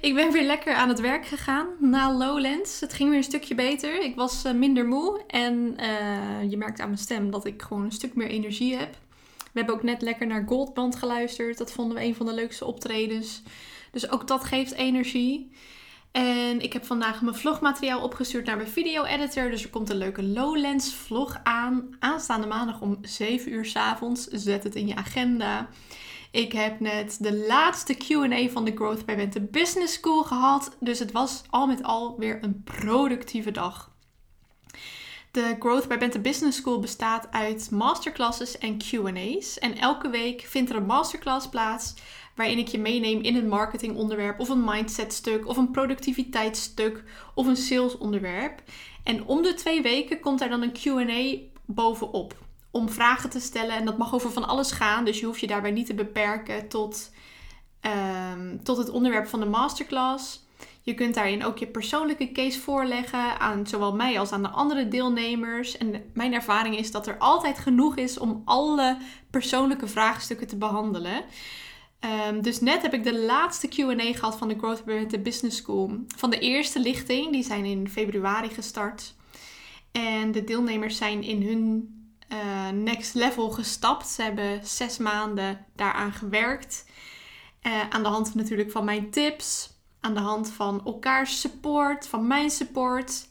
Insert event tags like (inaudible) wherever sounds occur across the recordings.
Ik ben weer lekker aan het werk gegaan na Lowlands. Het ging weer een stukje beter. Ik was eh, minder moe en eh, je merkt aan mijn stem dat ik gewoon een stuk meer energie heb. We hebben ook net lekker naar Goldband geluisterd. Dat vonden we een van de leukste optredens. Dus ook dat geeft energie. En ik heb vandaag mijn vlogmateriaal opgestuurd naar mijn video-editor. Dus er komt een leuke Lowlands vlog aan. Aanstaande maandag om 7 uur s avonds. Zet het in je agenda. Ik heb net de laatste QA van de Growth by Bente Business School gehad. Dus het was al met al weer een productieve dag. De Growth by Bente Business School bestaat uit masterclasses en QA's. En elke week vindt er een masterclass plaats waarin ik je meeneem in een marketingonderwerp of een mindsetstuk of een productiviteitsstuk of een salesonderwerp. En om de twee weken komt er dan een QA bovenop om vragen te stellen. En dat mag over van alles gaan. Dus je hoeft je daarbij niet te beperken tot, um, tot het onderwerp van de masterclass. Je kunt daarin ook je persoonlijke case voorleggen aan zowel mij als aan de andere deelnemers. En mijn ervaring is dat er altijd genoeg is om alle persoonlijke vraagstukken te behandelen. Um, dus net heb ik de laatste QA gehad van de Growth the Business School. Van de eerste lichting, die zijn in februari gestart. En de deelnemers zijn in hun uh, next level gestapt. Ze hebben zes maanden daaraan gewerkt. Uh, aan de hand natuurlijk van mijn tips, aan de hand van elkaars support, van mijn support.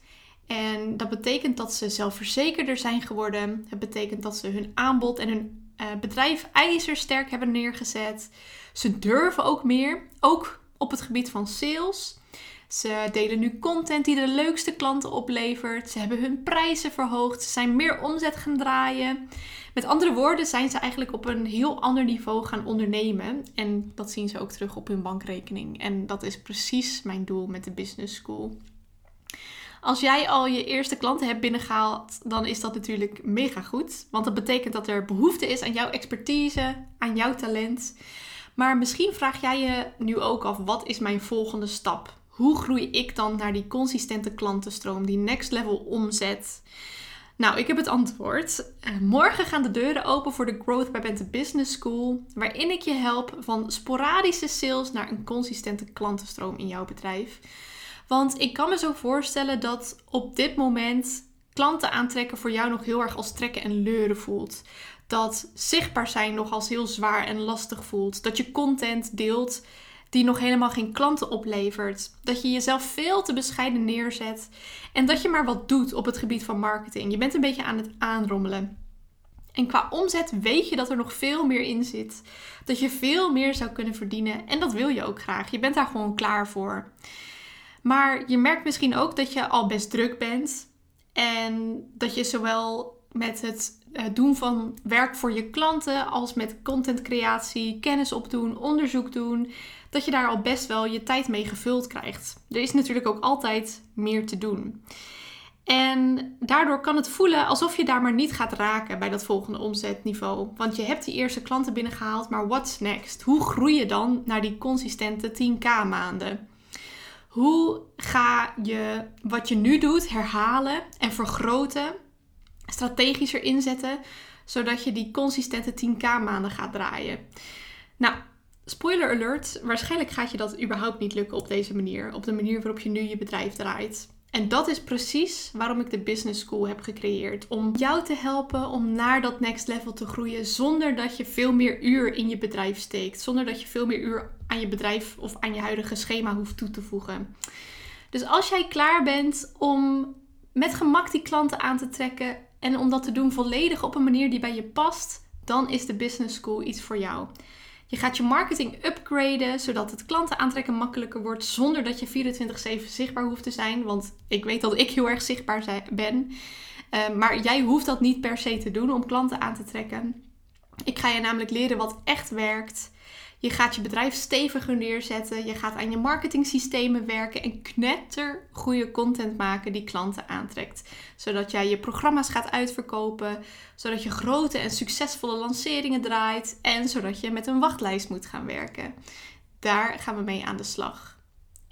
En dat betekent dat ze zelfverzekerder zijn geworden. Het betekent dat ze hun aanbod en hun uh, bedrijf ijzersterk hebben neergezet. Ze durven ook meer, ook op het gebied van sales. Ze delen nu content die de leukste klanten oplevert. Ze hebben hun prijzen verhoogd. Ze zijn meer omzet gaan draaien. Met andere woorden zijn ze eigenlijk op een heel ander niveau gaan ondernemen. En dat zien ze ook terug op hun bankrekening. En dat is precies mijn doel met de Business School. Als jij al je eerste klanten hebt binnengehaald, dan is dat natuurlijk mega goed. Want dat betekent dat er behoefte is aan jouw expertise, aan jouw talent. Maar misschien vraag jij je nu ook af: wat is mijn volgende stap? Hoe groei ik dan naar die consistente klantenstroom, die next level omzet? Nou, ik heb het antwoord. Eh, morgen gaan de deuren open voor de Growth by Bente Business School, waarin ik je help van sporadische sales naar een consistente klantenstroom in jouw bedrijf. Want ik kan me zo voorstellen dat op dit moment klanten aantrekken voor jou nog heel erg als trekken en leuren voelt. Dat zichtbaar zijn nog als heel zwaar en lastig voelt. Dat je content deelt die nog helemaal geen klanten oplevert. Dat je jezelf veel te bescheiden neerzet en dat je maar wat doet op het gebied van marketing. Je bent een beetje aan het aanrommelen. En qua omzet weet je dat er nog veel meer in zit. Dat je veel meer zou kunnen verdienen en dat wil je ook graag. Je bent daar gewoon klaar voor. Maar je merkt misschien ook dat je al best druk bent en dat je zowel met het doen van werk voor je klanten als met contentcreatie, kennis opdoen, onderzoek doen, dat je daar al best wel je tijd mee gevuld krijgt. Er is natuurlijk ook altijd meer te doen. En daardoor kan het voelen alsof je daar maar niet gaat raken bij dat volgende omzetniveau. Want je hebt die eerste klanten binnengehaald, maar what's next? Hoe groei je dan naar die consistente 10k maanden? Hoe ga je wat je nu doet herhalen en vergroten, strategischer inzetten, zodat je die consistente 10k maanden gaat draaien? Nou, Spoiler alert, waarschijnlijk gaat je dat überhaupt niet lukken op deze manier. Op de manier waarop je nu je bedrijf draait. En dat is precies waarom ik de Business School heb gecreëerd. Om jou te helpen om naar dat next level te groeien zonder dat je veel meer uur in je bedrijf steekt. Zonder dat je veel meer uur aan je bedrijf of aan je huidige schema hoeft toe te voegen. Dus als jij klaar bent om met gemak die klanten aan te trekken en om dat te doen volledig op een manier die bij je past, dan is de Business School iets voor jou. Je gaat je marketing upgraden, zodat het klanten aantrekken makkelijker wordt, zonder dat je 24/7 zichtbaar hoeft te zijn. Want ik weet dat ik heel erg zichtbaar ben. Uh, maar jij hoeft dat niet per se te doen om klanten aan te trekken. Ik ga je namelijk leren wat echt werkt. Je gaat je bedrijf steviger neerzetten. Je gaat aan je marketingsystemen werken en knetter goede content maken die klanten aantrekt. Zodat jij je programma's gaat uitverkopen, zodat je grote en succesvolle lanceringen draait en zodat je met een wachtlijst moet gaan werken. Daar gaan we mee aan de slag.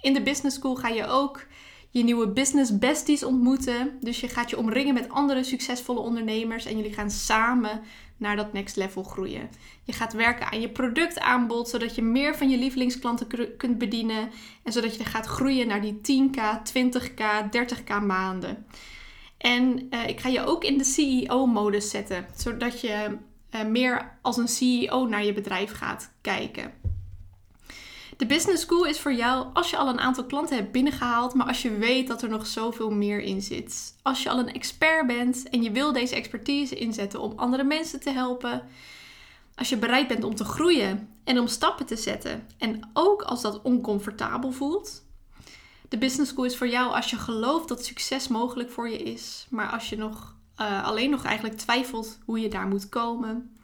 In de Business School ga je ook je nieuwe business besties ontmoeten. Dus je gaat je omringen met andere succesvolle ondernemers en jullie gaan samen naar dat next level groeien. Je gaat werken aan je productaanbod, zodat je meer van je lievelingsklanten kunt bedienen en zodat je gaat groeien naar die 10k, 20k, 30k maanden. En uh, ik ga je ook in de CEO-modus zetten, zodat je uh, meer als een CEO naar je bedrijf gaat kijken. De Business School is voor jou als je al een aantal klanten hebt binnengehaald, maar als je weet dat er nog zoveel meer in zit. Als je al een expert bent en je wil deze expertise inzetten om andere mensen te helpen. Als je bereid bent om te groeien en om stappen te zetten. En ook als dat oncomfortabel voelt. De Business School is voor jou als je gelooft dat succes mogelijk voor je is, maar als je nog uh, alleen nog eigenlijk twijfelt hoe je daar moet komen.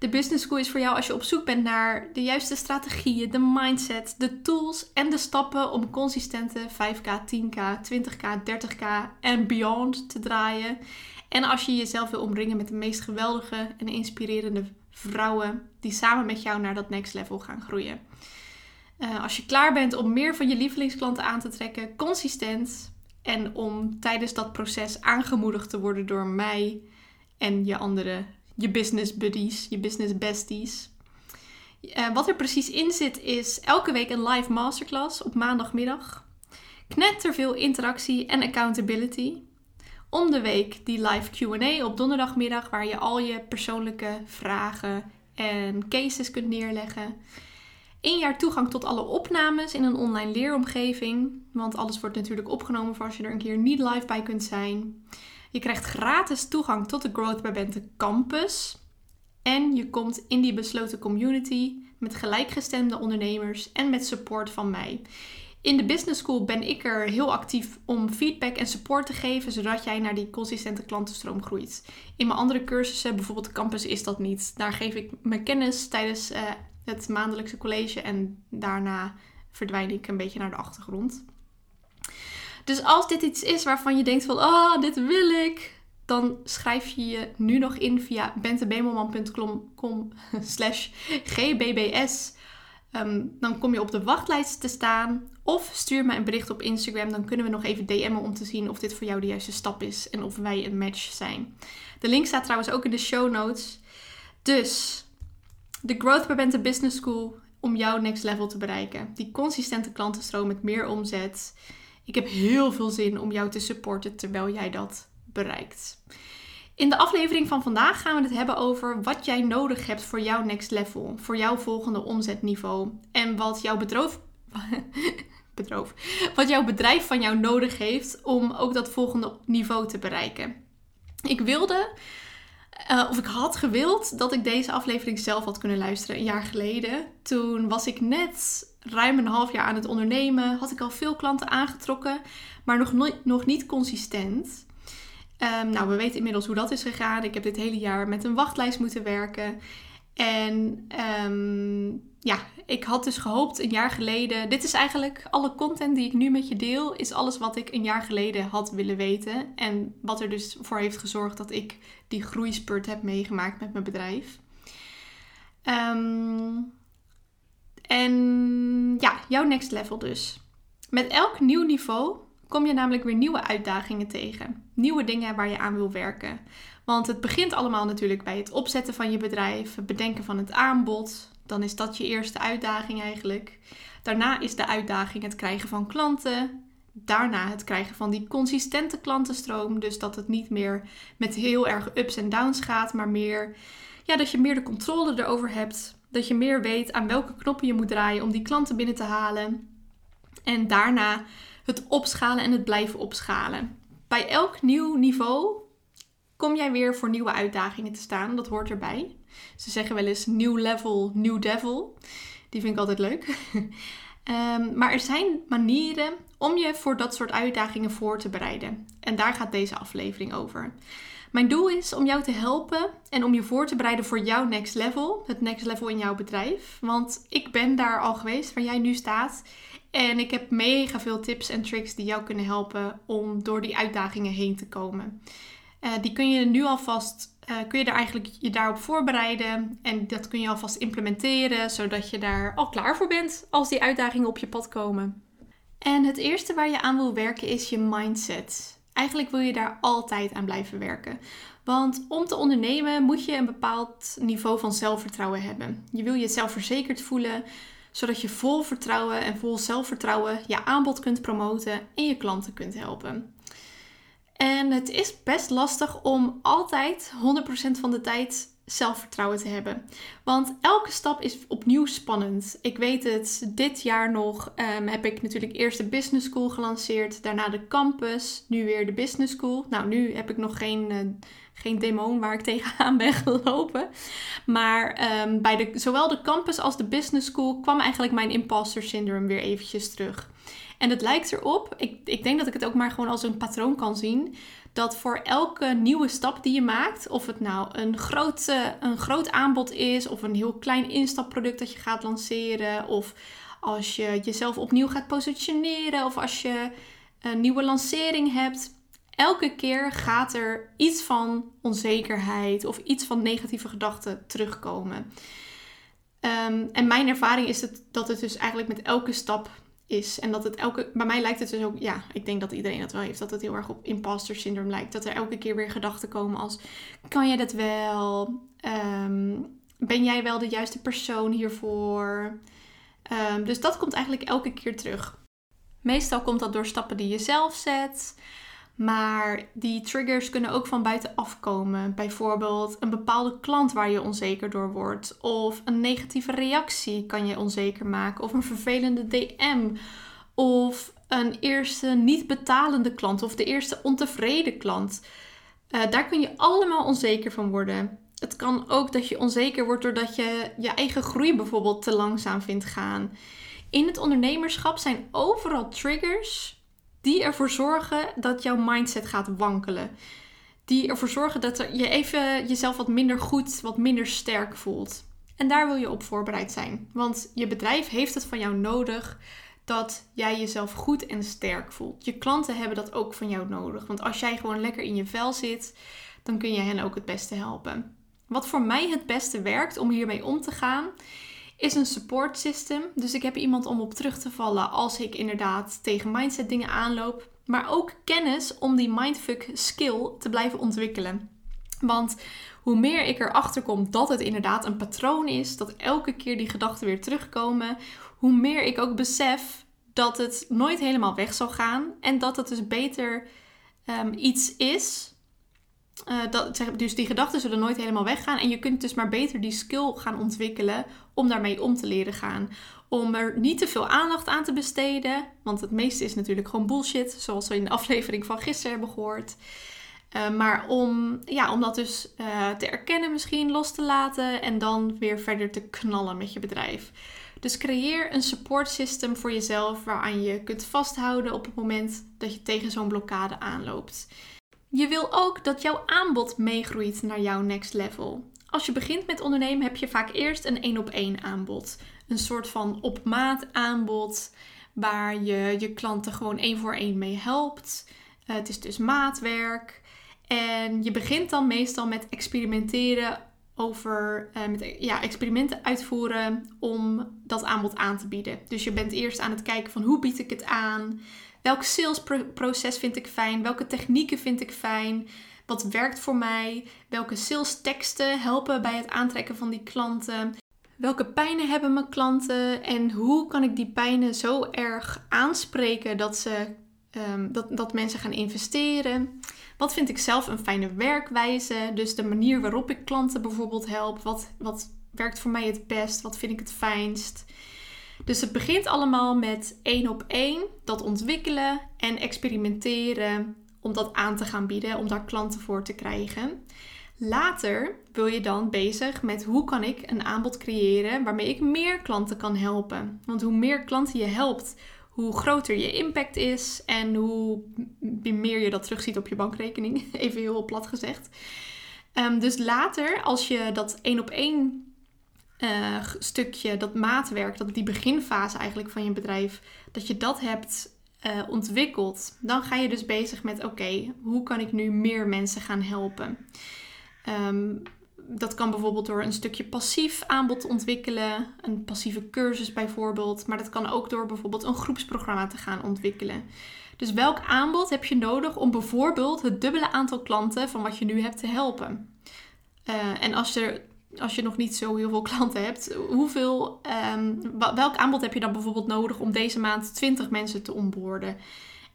De business school is voor jou als je op zoek bent naar de juiste strategieën, de mindset, de tools en de stappen om consistente 5k, 10k, 20k, 30k en beyond te draaien. En als je jezelf wil omringen met de meest geweldige en inspirerende vrouwen die samen met jou naar dat next level gaan groeien. Uh, als je klaar bent om meer van je lievelingsklanten aan te trekken, consistent en om tijdens dat proces aangemoedigd te worden door mij en je andere je business buddies, je business besties. Uh, wat er precies in zit is elke week een live masterclass op maandagmiddag. Knetter veel interactie en accountability. Om de week die live QA op donderdagmiddag, waar je al je persoonlijke vragen en cases kunt neerleggen. Eén jaar toegang tot alle opnames in een online leeromgeving. Want alles wordt natuurlijk opgenomen voor als je er een keer niet live bij kunt zijn. Je krijgt gratis toegang tot de Growth by Bente campus. En je komt in die besloten community met gelijkgestemde ondernemers en met support van mij. In de Business School ben ik er heel actief om feedback en support te geven, zodat jij naar die consistente klantenstroom groeit. In mijn andere cursussen, bijvoorbeeld campus, is dat niet. Daar geef ik mijn kennis tijdens uh, het maandelijkse college en daarna verdwijn ik een beetje naar de achtergrond. Dus als dit iets is waarvan je denkt van, ah, oh, dit wil ik, dan schrijf je je nu nog in via bentebemelman.com (laughs) slash gbbs. Ehm, dan kom je op de wachtlijst te staan. Of stuur me een bericht op Instagram. Dan kunnen we nog even DM'en om te zien of dit voor jou de juiste stap is. En of wij een match zijn. De link staat trouwens ook in de show notes. Dus de Growth by Bente Business School om jouw next level te bereiken. Die consistente klantenstroom met meer omzet. Ik heb heel veel zin om jou te supporten terwijl jij dat bereikt. In de aflevering van vandaag gaan we het hebben over wat jij nodig hebt voor jouw next level, voor jouw volgende omzetniveau en wat jouw bedroof, (laughs) wat jouw bedrijf van jou nodig heeft om ook dat volgende niveau te bereiken. Ik wilde, uh, of ik had gewild, dat ik deze aflevering zelf had kunnen luisteren een jaar geleden. Toen was ik net ruim een half jaar aan het ondernemen. Had ik al veel klanten aangetrokken, maar nog, nog niet consistent. Um, nou, we weten inmiddels hoe dat is gegaan. Ik heb dit hele jaar met een wachtlijst moeten werken. En um, ja, ik had dus gehoopt een jaar geleden. Dit is eigenlijk alle content die ik nu met je deel, is alles wat ik een jaar geleden had willen weten. En wat er dus voor heeft gezorgd dat ik die groeispurt heb meegemaakt met mijn bedrijf. Um, en ja, jouw next level dus. Met elk nieuw niveau kom je namelijk weer nieuwe uitdagingen tegen. Nieuwe dingen waar je aan wil werken. Want het begint allemaal natuurlijk bij het opzetten van je bedrijf, het bedenken van het aanbod. Dan is dat je eerste uitdaging eigenlijk. Daarna is de uitdaging het krijgen van klanten. Daarna het krijgen van die consistente klantenstroom. Dus dat het niet meer met heel erg ups en downs gaat, maar meer ja, dat je meer de controle erover hebt. Dat je meer weet aan welke knoppen je moet draaien om die klanten binnen te halen. En daarna het opschalen en het blijven opschalen. Bij elk nieuw niveau kom jij weer voor nieuwe uitdagingen te staan. Dat hoort erbij. Ze zeggen wel eens nieuw level, nieuw devil. Die vind ik altijd leuk. (laughs) Ehm, maar er zijn manieren om je voor dat soort uitdagingen voor te bereiden. En daar gaat deze aflevering over. Mijn doel is om jou te helpen en om je voor te bereiden voor jouw next level, het next level in jouw bedrijf. Want ik ben daar al geweest waar jij nu staat. En ik heb mega veel tips en tricks die jou kunnen helpen om door die uitdagingen heen te komen. Uh, die kun je nu alvast, uh, kun je daar eigenlijk je daarop voorbereiden. En dat kun je alvast implementeren, zodat je daar al klaar voor bent als die uitdagingen op je pad komen. En het eerste waar je aan wil werken is je mindset. Eigenlijk wil je daar altijd aan blijven werken. Want om te ondernemen moet je een bepaald niveau van zelfvertrouwen hebben. Je wil je zelfverzekerd voelen, zodat je vol vertrouwen en vol zelfvertrouwen je aanbod kunt promoten en je klanten kunt helpen. En het is best lastig om altijd 100% van de tijd zelfvertrouwen te hebben. Want elke stap is opnieuw spannend. Ik weet het, dit jaar nog um, heb ik natuurlijk eerst de business school gelanceerd, daarna de campus, nu weer de business school. Nou, nu heb ik nog geen, uh, geen demon waar ik (laughs) tegenaan ben gelopen. Maar um, bij de, zowel de campus als de business school kwam eigenlijk mijn imposter syndrome weer eventjes terug. En het lijkt erop, ik, ik denk dat ik het ook maar gewoon als een patroon kan zien, dat voor elke nieuwe stap die je maakt, of het nou een groot, een groot aanbod is, of een heel klein instapproduct dat je gaat lanceren, of als je jezelf opnieuw gaat positioneren, of als je een nieuwe lancering hebt, elke keer gaat er iets van onzekerheid of iets van negatieve gedachten terugkomen. Um, en mijn ervaring is het, dat het dus eigenlijk met elke stap is. En dat het elke. Bij mij lijkt het dus ook. Ja, ik denk dat iedereen dat wel heeft. Dat het heel erg op imposter syndroom lijkt. Dat er elke keer weer gedachten komen als: kan jij dat wel? Um, ben jij wel de juiste persoon hiervoor? Um, dus dat komt eigenlijk elke keer terug. Meestal komt dat door stappen die je zelf zet. Maar die triggers kunnen ook van buitenaf komen. Bijvoorbeeld een bepaalde klant waar je onzeker door wordt. Of een negatieve reactie kan je onzeker maken. Of een vervelende DM. Of een eerste niet betalende klant. Of de eerste ontevreden klant. Uh, daar kun je allemaal onzeker van worden. Het kan ook dat je onzeker wordt doordat je je eigen groei bijvoorbeeld te langzaam vindt gaan. In het ondernemerschap zijn overal triggers die ervoor zorgen dat jouw mindset gaat wankelen. Die ervoor zorgen dat je even jezelf wat minder goed, wat minder sterk voelt. En daar wil je op voorbereid zijn. Want je bedrijf heeft het van jou nodig dat jij jezelf goed en sterk voelt. Je klanten hebben dat ook van jou nodig. Want als jij gewoon lekker in je vel zit, dan kun je hen ook het beste helpen. Wat voor mij het beste werkt om hiermee om te gaan, is een support system. Dus ik heb iemand om op terug te vallen als ik inderdaad tegen mindset dingen aanloop. Maar ook kennis om die mindfuck skill te blijven ontwikkelen. Want hoe meer ik erachter kom dat het inderdaad een patroon is, dat elke keer die gedachten weer terugkomen, hoe meer ik ook besef dat het nooit helemaal weg zal gaan en dat het dus beter um, iets is uh, dat, dus die gedachten zullen nooit helemaal weggaan. En je kunt dus maar beter die skill gaan ontwikkelen om daarmee om te leren gaan. Om er niet te veel aandacht aan te besteden. Want het meeste is natuurlijk gewoon bullshit. Zoals we in de aflevering van gisteren hebben gehoord. Uh, maar om, ja, om dat dus uh, te erkennen misschien, los te laten. En dan weer verder te knallen met je bedrijf. Dus creëer een support system voor jezelf waaraan je kunt vasthouden op het moment dat je tegen zo'n blokkade aanloopt. Je wil ook dat jouw aanbod meegroeit naar jouw next level. Als je begint met ondernemen heb je vaak eerst een één op één aanbod. Een soort van op maat aanbod waar je je klanten gewoon één voor één mee helpt. Uh, het is dus maatwerk. En je begint dan meestal met experimenteren over uh, met, ja, experimenten uitvoeren om dat aanbod aan te bieden. Dus je bent eerst aan het kijken van hoe bied ik het aan? Welk salesproces vind ik fijn? Welke technieken vind ik fijn? Wat werkt voor mij? Welke sales teksten helpen bij het aantrekken van die klanten? Welke pijnen hebben mijn klanten? En hoe kan ik die pijnen zo erg aanspreken dat, ze, um, dat, dat mensen gaan investeren? Wat vind ik zelf een fijne werkwijze? Dus de manier waarop ik klanten bijvoorbeeld help. Wat, wat werkt voor mij het best? Wat vind ik het fijnst? Dus het begint allemaal met één op één, dat ontwikkelen en experimenteren om dat aan te gaan bieden, om daar klanten voor te krijgen. Later wil je dan bezig met hoe kan ik een aanbod creëren waarmee ik meer klanten kan helpen. Want hoe meer klanten je helpt, hoe groter je impact is en hoe meer je dat terugziet op je bankrekening. (laughs) Even heel plat gezegd. Ehm, dus later, als je dat één op één uh, stukje, dat maatwerk, dat die beginfase eigenlijk van je bedrijf, dat je dat hebt uh, ontwikkeld, dan ga je dus bezig met: oké, hoe kan ik nu meer mensen gaan helpen? Um, dat kan bijvoorbeeld door een stukje passief aanbod te ontwikkelen, een passieve cursus bijvoorbeeld, maar dat kan ook door bijvoorbeeld een groepsprogramma te gaan ontwikkelen. Dus welk aanbod heb je nodig om bijvoorbeeld het dubbele aantal klanten van wat je nu hebt te helpen? Uh, en als, er, als je nog niet zo heel veel klanten hebt, hoeveel, um, welk aanbod heb je dan bijvoorbeeld nodig om deze maand 20 mensen te onboorden?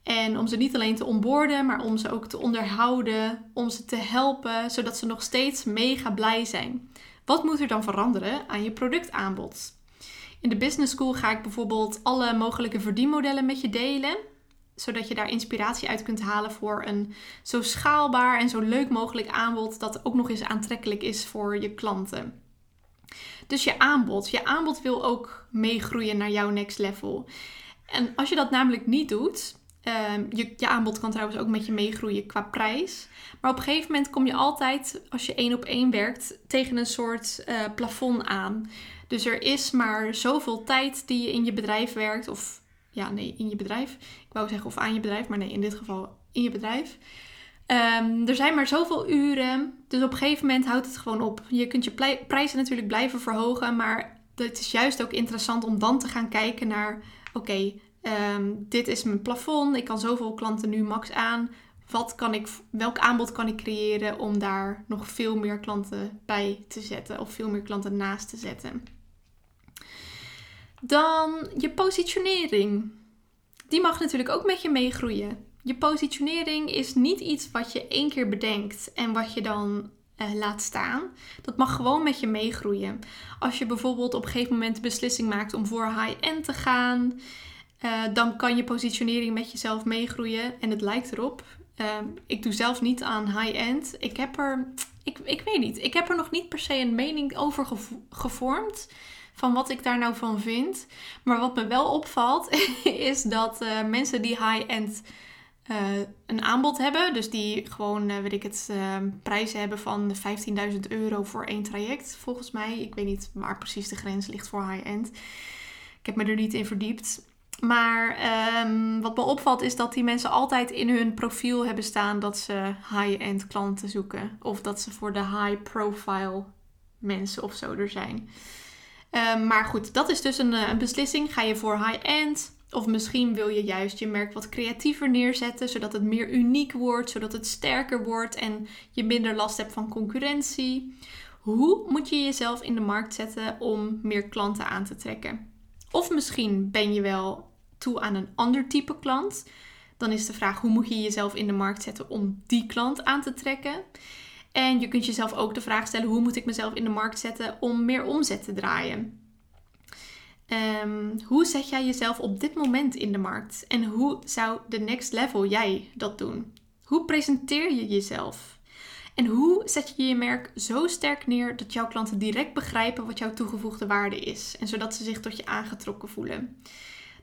En om ze niet alleen te onboorden, maar om ze ook te onderhouden, om ze te helpen, zodat ze nog steeds mega blij zijn. Wat moet er dan veranderen aan je productaanbod? In de business school ga ik bijvoorbeeld alle mogelijke verdienmodellen met je delen, zodat je daar inspiratie uit kunt halen voor een zo schaalbaar en zo leuk mogelijk aanbod dat ook nog eens aantrekkelijk is voor je klanten. Dus je aanbod. Je aanbod wil ook meegroeien naar jouw next level. En als je dat namelijk niet doet, Ehm, je, je, aanbod kan trouwens ook met je meegroeien qua prijs. Maar op een gegeven moment kom je altijd, als je één op één werkt, tegen een soort uh, plafond aan. Dus er is maar zoveel tijd die je in je bedrijf werkt. Of ja, nee, in je bedrijf. Ik wou zeggen of aan je bedrijf, maar nee, in dit geval in je bedrijf. Um, er zijn maar zoveel uren. Dus op een gegeven moment houdt het gewoon op. Je kunt je prijzen natuurlijk blijven verhogen. Maar het is juist ook interessant om dan te gaan kijken naar: oké, Ehm, dit is mijn plafond. Ik kan zoveel klanten nu max aan. Wat kan ik, welk aanbod kan ik creëren om daar nog veel meer klanten bij te zetten of veel meer klanten naast te zetten? Dan je positionering. Die mag natuurlijk ook met je meegroeien. Je positionering is niet iets wat je één keer bedenkt en wat je dan uh, laat staan. Dat mag gewoon met je meegroeien. Als je bijvoorbeeld op een gegeven moment de beslissing maakt om voor high-end te gaan uh, dan kan je positionering met jezelf meegroeien. En het lijkt erop. Uh, ik doe zelf niet aan high-end. Ik heb er, ik, ik weet niet, ik heb er nog niet per se een mening over gevormd. Van wat ik daar nou van vind. Maar wat me wel opvalt, (laughs) is dat uh, mensen die high-end uh, een aanbod hebben. Dus die gewoon, weet ik het, prijzen hebben van 15.000 euro voor één traject. Volgens mij. Ik weet niet waar precies de grens ligt voor high-end. Ik heb me er niet in verdiept. Maar um, wat me opvalt is dat die mensen altijd in hun profiel hebben staan dat ze high-end klanten zoeken. Of dat ze voor de high-profile mensen of zo er zijn. Um, maar goed, dat is dus een, eh, een beslissing. Ga je voor high-end? Of misschien wil je juist je merk wat creatiever neerzetten, zodat het meer uniek wordt, zodat het sterker wordt en je minder last hebt van concurrentie. Hoe moet je jezelf in de markt zetten om meer klanten aan te trekken? Of misschien ben je wel toe aan een ander type klant. Dan is de vraag hoe moet je jezelf in de markt zetten om die klant aan te trekken. En je kunt jezelf ook de vraag stellen: hoe moet ik mezelf in de markt zetten om meer omzet te draaien? Um, hoe zet jij jezelf op dit moment in de markt? En hoe zou de next level jij dat doen? Hoe presenteer je jezelf? En hoe zet je je merk zo sterk neer dat jouw klanten direct begrijpen wat jouw toegevoegde waarde is en zodat ze zich tot je aangetrokken voelen?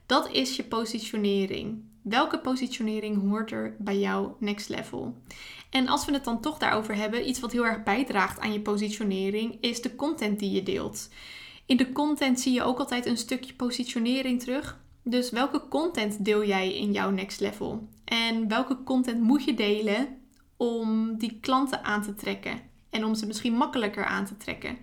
Dat is je positionering. Welke positionering hoort er bij jouw next level? En als we het dan toch daarover hebben, iets wat heel erg bijdraagt aan je positionering is de content die je deelt. In de content zie je ook altijd een stukje positionering terug. Dus welke content deel jij in jouw next level? En welke content moet je delen om die klanten aan te trekken en om ze misschien makkelijker aan te trekken.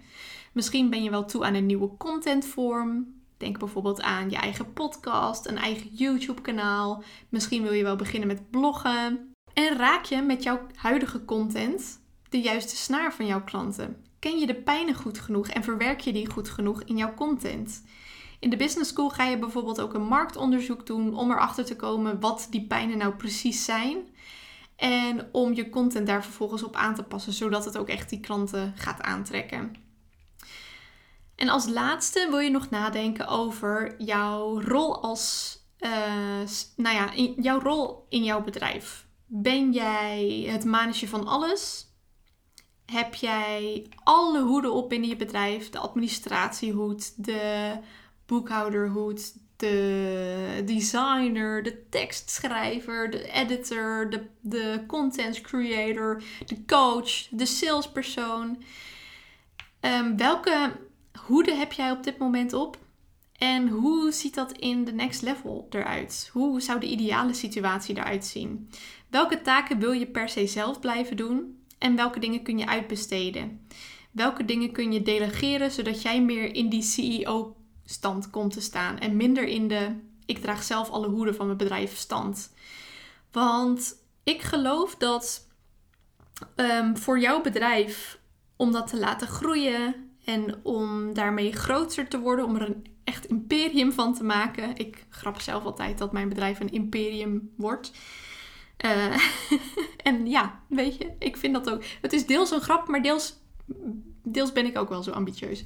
Misschien ben je wel toe aan een nieuwe contentvorm. Denk bijvoorbeeld aan je eigen podcast, een eigen YouTube-kanaal. Misschien wil je wel beginnen met bloggen. En raak je met jouw huidige content de juiste snaar van jouw klanten? Ken je de pijnen goed genoeg en verwerk je die goed genoeg in jouw content? In de business school ga je bijvoorbeeld ook een marktonderzoek doen om erachter te komen wat die pijnen nou precies zijn. En om je content daar vervolgens op aan te passen, zodat het ook echt die klanten gaat aantrekken. En als laatste wil je nog nadenken over jouw rol als, uh, nou ja, in, jouw rol in jouw bedrijf. Ben jij het manetje van alles? Heb jij alle hoeden op binnen je bedrijf? De administratiehoed, de boekhouderhoed, de designer, de tekstschrijver, de editor, de, de content creator, de coach, de salespersoon. Um, welke hoede heb jij op dit moment op? En hoe ziet dat in de next level eruit? Hoe zou de ideale situatie eruit zien? Welke taken wil je per se zelf blijven doen? En welke dingen kun je uitbesteden? Welke dingen kun je delegeren zodat jij meer in die CEO-stand komt te staan en minder in de ik draag zelf alle hoeden van mijn bedrijf stand? Want ik geloof dat um, voor jouw bedrijf, om dat te laten groeien en om daarmee groter te worden, om er een echt imperium van te maken. Ik grap zelf altijd dat mijn bedrijf een imperium wordt. Uh, (laughs) en ja, weet je, ik vind dat ook. Het is deels een grap, maar deels, deels ben ik ook wel zo ambitieus.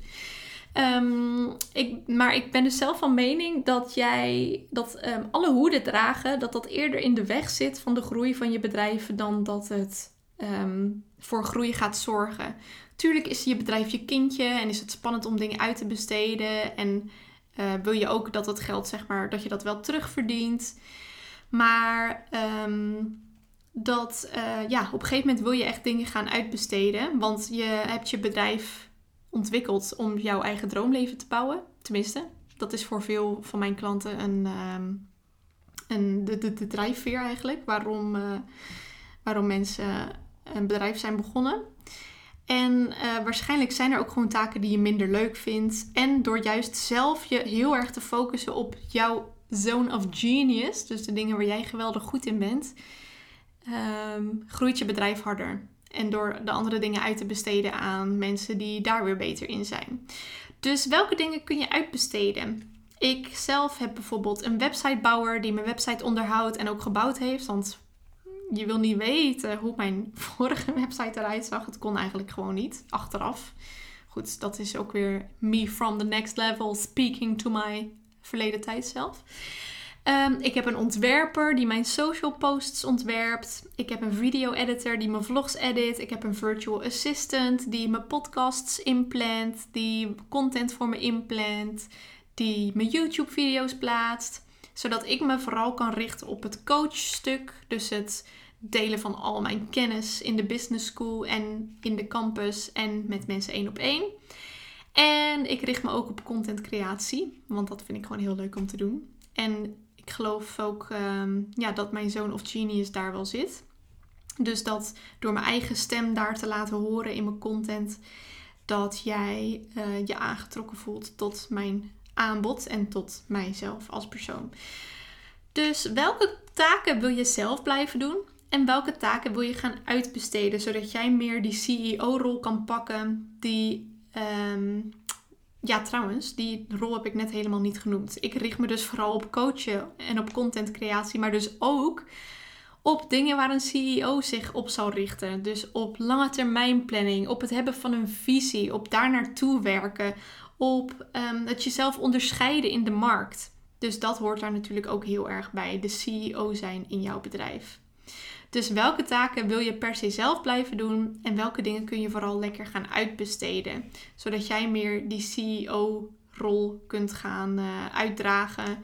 Um, ik, maar ik ben dus zelf van mening dat jij dat um, alle hoeden dragen, dat dat eerder in de weg zit van de groei van je bedrijf dan dat het um, voor groei gaat zorgen. Tuurlijk is je bedrijf je kindje en is het spannend om dingen uit te besteden en uh, wil je ook dat het geld, zeg maar, dat je dat wel terugverdient. Maar um, dat, uh, ja, op een gegeven moment wil je echt dingen gaan uitbesteden. Want je hebt je bedrijf ontwikkeld om jouw eigen droomleven te bouwen. Tenminste, dat is voor veel van mijn klanten een, um, een, de, de, de drijfveer eigenlijk. Waarom, uh, waarom mensen een bedrijf zijn begonnen. En uh, waarschijnlijk zijn er ook gewoon taken die je minder leuk vindt. En door juist zelf je heel erg te focussen op jouw zone of genius, dus de dingen waar jij geweldig goed in bent, um, groeit je bedrijf harder. En door de andere dingen uit te besteden aan mensen die daar weer beter in zijn. Dus welke dingen kun je uitbesteden? Ik zelf heb bijvoorbeeld een websitebouwer die mijn website onderhoudt en ook gebouwd heeft. Want je wil niet weten hoe mijn (laughs) vorige website eruit zag. Het kon eigenlijk gewoon niet, achteraf. Goed, dat is ook weer me from the next level, speaking to my verleden tijd zelf. Um, ik heb een ontwerper die mijn social posts ontwerpt. Ik heb een video editor die mijn vlogs edit. Ik heb een virtual assistant die mijn podcasts inplant, die content voor me inplant, die mijn YouTube video's plaatst zodat ik me vooral kan richten op het coachstuk. Dus het delen van al mijn kennis in de business school en in de campus en met mensen één op één. En ik richt me ook op content creatie, want dat vind ik gewoon heel leuk om te doen. En ik geloof ook um, ja, dat mijn zoon of genius daar wel zit. Dus dat door mijn eigen stem daar te laten horen in mijn content, dat jij uh, je aangetrokken voelt tot mijn aanbod en tot mijzelf als persoon. Dus welke taken wil je zelf blijven doen? En welke taken wil je gaan uitbesteden, zodat jij meer die CEO-rol kan pakken? Die, um, ja, trouwens, die rol heb ik net helemaal niet genoemd. Ik richt me dus vooral op coachen en op contentcreatie, maar dus ook op dingen waar een CEO zich op zal richten. Dus op lange termijn planning, op het hebben van een visie, op daar naartoe werken, op um, het jezelf onderscheiden in de markt. Dus dat hoort daar natuurlijk ook heel erg bij, de CEO zijn in jouw bedrijf. Dus welke taken wil je per se zelf blijven doen en welke dingen kun je vooral lekker gaan uitbesteden, zodat jij meer die CEO-rol kunt gaan uh, uitdragen.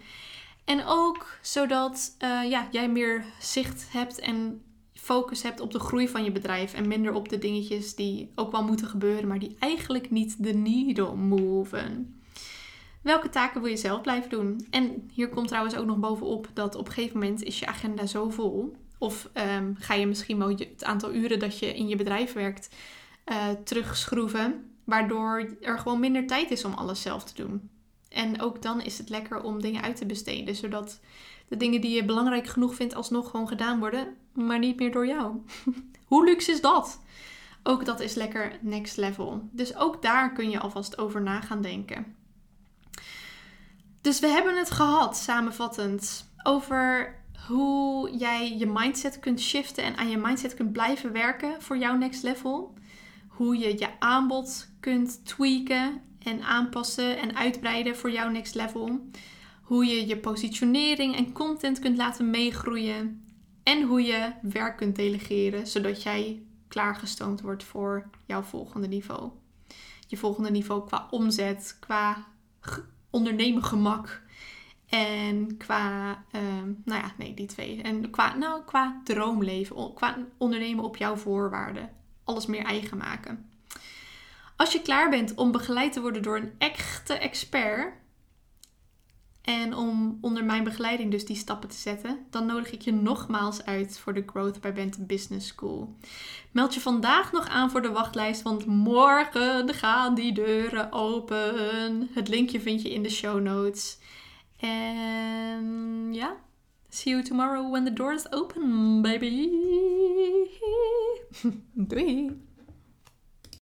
En ook zodat uh, ja, jij meer zicht hebt en focus hebt op de groei van je bedrijf en minder op de dingetjes die ook wel moeten gebeuren, maar die eigenlijk niet de needle moven. Welke taken wil je zelf blijven doen? En hier komt trouwens ook nog bovenop dat op een gegeven moment is je agenda zo vol. Of um, ga je misschien wel het aantal uren dat je in je bedrijf werkt uh, terugschroeven. Waardoor er gewoon minder tijd is om alles zelf te doen. En ook dan is het lekker om dingen uit te besteden. Zodat de dingen die je belangrijk genoeg vindt alsnog gewoon gedaan worden. Maar niet meer door jou. (laughs) Hoe luxe is dat? Ook dat is lekker next level. Dus ook daar kun je alvast over na gaan denken. Dus we hebben het gehad, samenvattend, over hoe jij je mindset kunt shiften en aan je mindset kunt blijven werken voor jouw next level. Hoe je je aanbod kunt tweaken en aanpassen en uitbreiden voor jouw next level. Hoe je je positionering en content kunt laten meegroeien. En hoe je werk kunt delegeren zodat jij klaargestoomd wordt voor jouw volgende niveau. Je volgende niveau qua omzet, qua ondernemen gemak En qua, ehm, nou ja, nee, die twee. En qua, nou, qua droomleven, qua ondernemen op jouw voorwaarden. Alles meer eigen maken. Als je klaar bent om begeleid te worden door een echte expert, en om onder mijn begeleiding dus die stappen te zetten, dan nodig ik je nogmaals uit voor de Growth by Bent Business School. Meld je vandaag nog aan voor de wachtlijst, want morgen gaan die deuren open. Het linkje vind je in de show notes. En ja, see you tomorrow when the doors open, baby. (laughs) Doei!